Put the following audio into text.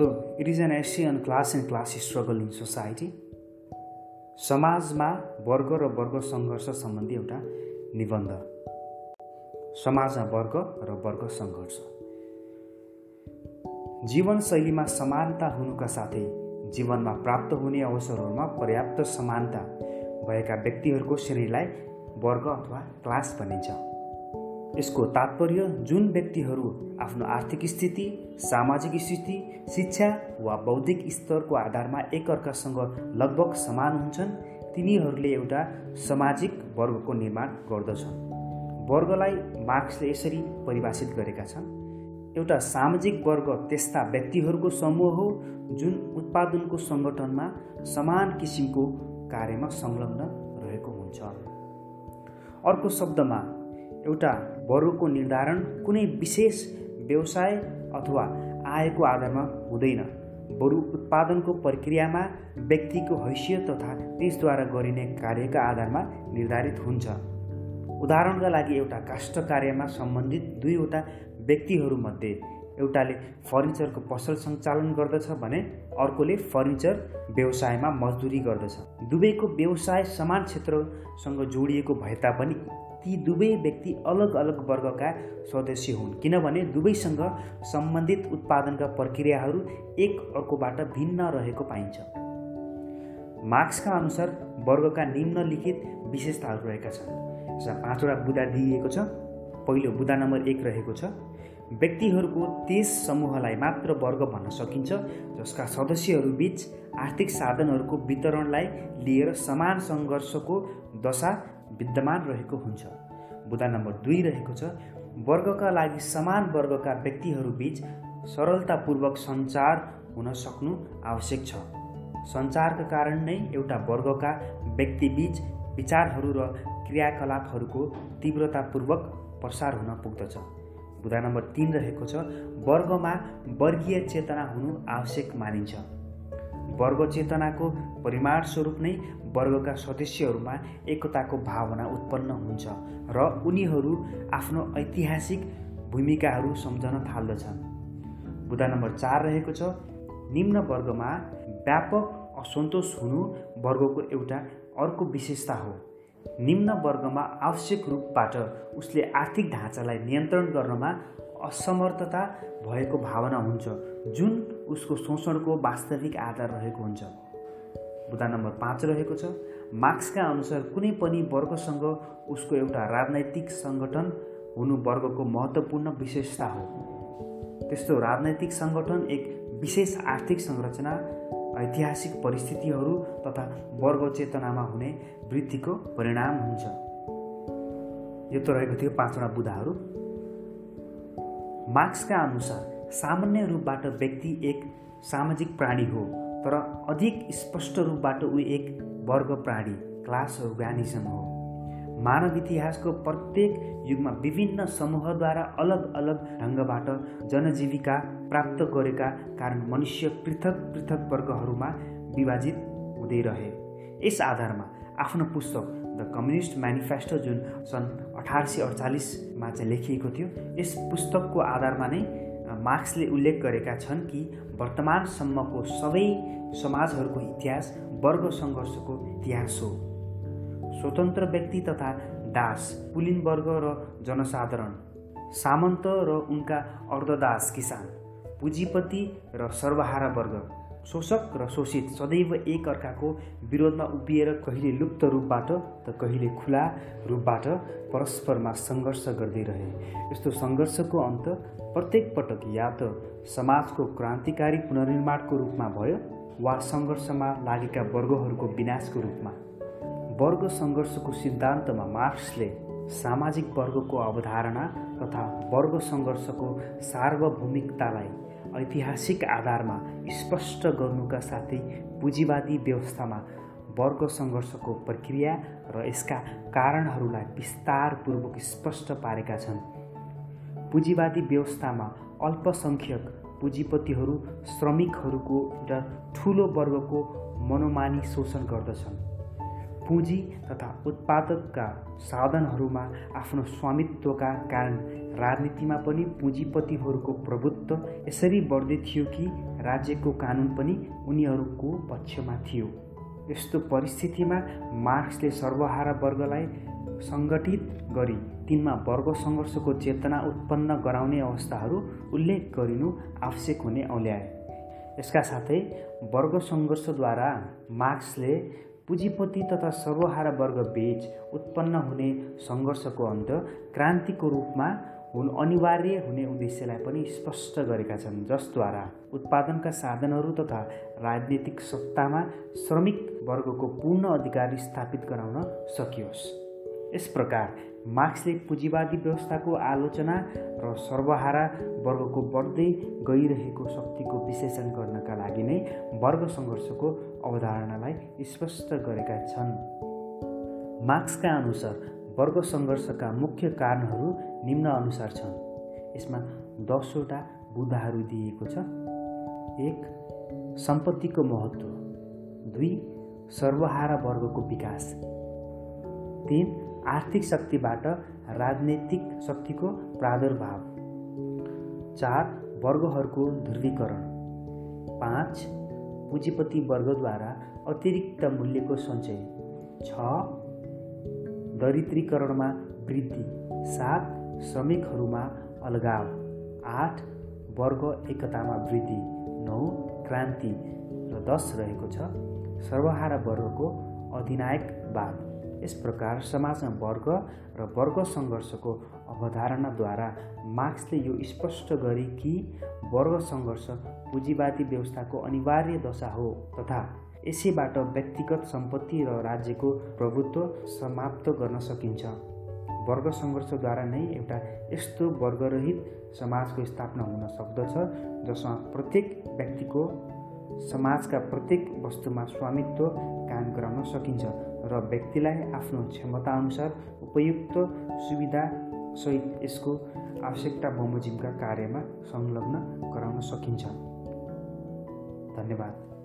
So, it is an essay on class and class in society. समाजमा वर्ग र वर्ग सङ्घर्ष सम्बन्धी एउटा निबन्ध। समाजमा वर्ग र वर्ग सङ्घर्ष। जीवनशैलीमा समानता हुनुका साथै जीवनमा प्राप्त हुने अवसरहरूमा पर्याप्त समानता भएका व्यक्तिहरूको श्रेणीलाई वर्ग अथवा क्लास भनिन्छ। यसको तात्पर्य जुन व्यक्तिहरू आफ्नो आर्थिक स्थिति सामाजिक स्थिति शिक्षा वा बौद्धिक स्तरको आधारमा एकअर्कासँग लगभग समान हुन्छन् तिनीहरूले एउटा सामाजिक वर्गको निर्माण गर्दछन्। वर्गलाई मार्क्सले यसरी परिभाषित गरेका छन्। एउटा सामाजिक वर्ग त्यस्ता व्यक्तिहरूको समूह हो जुन उत्पादनको सङ्गठनमा समान किसिमको कार्यमा संलग्न रहेको हुन्छ। अर्को शब्दमा एउटा वर्गको निर्धारण कुनै विशेष व्यवसाय अथवा आयको आधारमा हुँदैन। बरु उत्पादनको प्रक्रियामा व्यक्तिको हैसियत तथा त्यसद्वारा गरिने कार्यका आधारमा निर्धारित हुन्छ। उदाहरणका लागि एउटा काष्ठ कार्यमा सम्बन्धित दुईवटा व्यक्तिहरूमध्ये एउटाले फर्निचरको पसल सञ्चालन गर्दछ भने अर्कोले फर्निचर व्यवसायमा मजदुरी गर्दछ। दुवैको व्यवसाय समान क्षेत्रसँग जोडिएको भए तापनि ती दुवै व्यक्ति अलग अलग वर्गका सदस्य हुन्। किनभने दुवैसँग सम्बन्धित उत्पादनका प्रक्रियाहरू एक अर्कोबाट भिन्न रहेको पाइन्छ। मार्क्सका अनुसार वर्गका निम्नलिखित विशेषताहरू रहेका छन्। यसमा पाँचवटा बुदा दिइएको छ पहिलो बुदा नम्बर एक रहेको छ। व्यक्तिहरूको त्यस समूहलाई मात्र वर्ग भन्न सकिन्छ जसका सदस्यहरूबीच आर्थिक साधनहरूको वितरणलाई लिएर समान सङ्घर्षको दशा विद्यमान रहेको हुन्छ। बुदा नम्बर दुई रहेको छ वर्गका लागि समान वर्गका व्यक्तिहरूबीच सरलतापूर्वक सञ्चार हुन सक्नु आवश्यक छ। सञ्चारका कारण नै एउटा वर्गका व्यक्तिबीच विचारहरू र क्रियाकलापहरूको तीव्रतापूर्वक प्रसार हुन पुग्दछ। बुधा नम्बर तिन रहेको छ वर्गमा वर्गीय चेतना हुनु आवश्यक मानिन्छ। वर्ग चेतनाको परिमाण स्वरूप नै वर्गका सदस्यहरूमा एकताको भावना उत्पन्न हुन्छ र उनीहरू आफ्नो ऐतिहासिक भूमिकाहरू सम्झन थाल्दछन्। बुदा नम्बर चार रहेको छ निम्न वर्गमा व्यापक असन्तोष हुनु वर्गको एउटा अर्को विशेषता हो। निम्न वर्गमा आवश्यक रूपबाट उसले आर्थिक ढाँचालाई नियन्त्रण गर्नमा असमर्थता भएको भावना हुन्छ। जुन उसको शोषणको वास्तविक आधार रहेको हुन्छ। बुदा नम्बर पाँच रहेको छ मार्क्सका अनुसार कुनै पनि वर्गसँग उसको एउटा राजनैतिक सङ्गठन हुनु वर्गको महत्त्वपूर्ण विशेषता हो। त्यस्तो राजनैतिक सङ्गठन एक विशेष आर्थिक संरचना ऐतिहासिक परिस्थितिहरू तथा वर्ग चेतनामा हुने वृद्धिको परिणाम हुन्छ। यो त रहेको थियो पाँचवटा बुधाहरू। मार्क्सका अनुसार सामान्य रूपबाट व्यक्ति एक सामाजिक प्राणी हो तर अधिक स्पष्ट रूपबाट ऊ एक वर्ग प्राणी क्लास अर्गानिजम हो। मानव इतिहासको प्रत्येक युगमा विभिन्न समूहद्वारा अलग अलग ढङ्गबाट जनजीविका प्राप्त गरेका कारण मनुष्य पृथक पृथक वर्गहरूमा विभाजित हुँदै रहे। यस आधारमा आफ्नो पुस्तक द कम्युनिस्ट म्यानिफेस्टो जुन सन् अठार सय अडचालिसमा चाहिँ लेखिएको थियो यस पुस्तकको आधारमा नै मार्क्सले उल्लेख गरेका छन् कि वर्तमानसम्मको सबै समाजहरूको इतिहास वर्ग सङ्घर्षको इतिहास हो। स्वतन्त्र व्यक्ति तथा दास पुलिन वर्ग र जनसाधारण सामन्त र उनका अर्धदास किसान पुँजीपति र सर्वहारा वर्ग। शोषक र शोषित सदैव एक अर्काको विरोधमा उभिएर कहिले लुप्त रूपबाट त कहिले खुला रूपबाट परस्परमा सङ्घर्ष गर्दै रहे। यस्तो सङ्घर्षको अन्त प्रत्येक पटक या त समाजको क्रान्तिकारी पुनर्निर्माणको रूपमा भयो वा सङ्घर्षमा लागेका वर्गहरूको विनाशको रूपमा। वर्ग सङ्घर्षको सिद्धान्तमा मार्क्सले सामाजिक वर्गको अवधारणा तथा वर्ग सङ्घर्षको सार्वभौमिकतालाई ऐतिहासिक आधारमा स्पष्ट गर्नुका साथै पुँजीवादी व्यवस्थामा वर्ग सङ्घर्षको प्रक्रिया र यसका कारणहरूलाई विस्तारपूर्वक स्पष्ट पारेका छन्। पुँजीवादी व्यवस्थामा अल्पसङ्ख्यक पुँजीपतिहरू श्रमिकहरूको एउटा ठुलो वर्गको मनोमानी शोषण गर्दछन्। पुँजी तथा उत्पादकका साधनहरूमा आफ्नो स्वामित्वका कारण राजनीतिमा पनि पुँजीपतिहरूको प्रभुत्व यसरी बढ्दै थियो कि राज्यको कानुन पनि उनीहरूको पक्षमा थियो। यस्तो परिस्थितिमा मार्क्सले सर्वहारा वर्गलाई सङ्गठित गरी तिनमा वर्ग सङ्घर्षको चेतना उत्पन्न गराउने अवस्थाहरू उल्लेख गरिनु आवश्यक हुने औल्याए। यसका साथै वर्ग सङ्घर्षद्वारा मार्क्सले पुँजीपति तथा सर्वहारा वर्ग बीच उत्पन्न हुने सङ्घर्षको अन्त क्रान्तिको रूपमा हुन अनिवार्य हुने उद्देश्यलाई पनि स्पष्ट गरेका छन् जसद्वारा उत्पादनका साधनहरू तथा राजनीतिक सत्तामा श्रमिक वर्गको पूर्ण अधिकार स्थापित गराउन सकियोस्। यस प्रकार मार्क्सले पुँजीवादी व्यवस्थाको आलोचना र सर्वहारा वर्गको बढ्दै गइरहेको शक्तिको विश्लेषण गर्नका लागि नै वर्ग सङ्घर्षको अवधारणालाई स्पष्ट गरेका छन्। मार्क्सका अनुसार वर्ग सङ्घर्षका मुख्य कारणहरू निम्न अनुसार छन्। यसमा दसवटा बुदाहरू दिएको छ। एक सम्पत्तिको महत्त्व। दुई सर्वहारा वर्गको विकास। तिन आर्थिक शक्तिबाट राजनैतिक शक्तिको प्रादुर्भाव। चार वर्गहरूको ध्रुवीकरण। पाँच पुँजीपति वर्गद्वारा अतिरिक्त मूल्यको सञ्चय। छ दरिद्रीकरणमा वृद्धि। सात श्रमिकहरूमा अलगाव। आठ वर्ग एकतामा वृद्धि। नौ क्रान्ति। र दस रहेको छ सर्वहारा वर्गको अधिनायकवाद यस प्रकार समाजमा वर्ग र वर्ग सङ्घर्षको अवधारणाद्वारा मार्क्सले यो स्पष्ट गरे कि वर्ग सङ्घर्ष पुँजीवादी व्यवस्थाको अनिवार्य दशा हो तथा यसैबाट व्यक्तिगत सम्पत्ति र राज्यको प्रभुत्व समाप्त गर्न सकिन्छ। वर्ग सङ्घर्षद्वारा नै एउटा यस्तो वर्गरहित समाजको स्थापना हुन सक्दछ जसमा प्रत्येक व्यक्तिको समाजका प्रत्येक वस्तुमा स्वामित्व कायम गराउन सकिन्छ र व्यक्तिलाई आफ्नो क्षमताअनुसार उपयुक्त सुविधासहित यसको आवश्यकता बमोजिमका कार्यमा संलग्न गराउन सकिन्छ। धन्यवाद।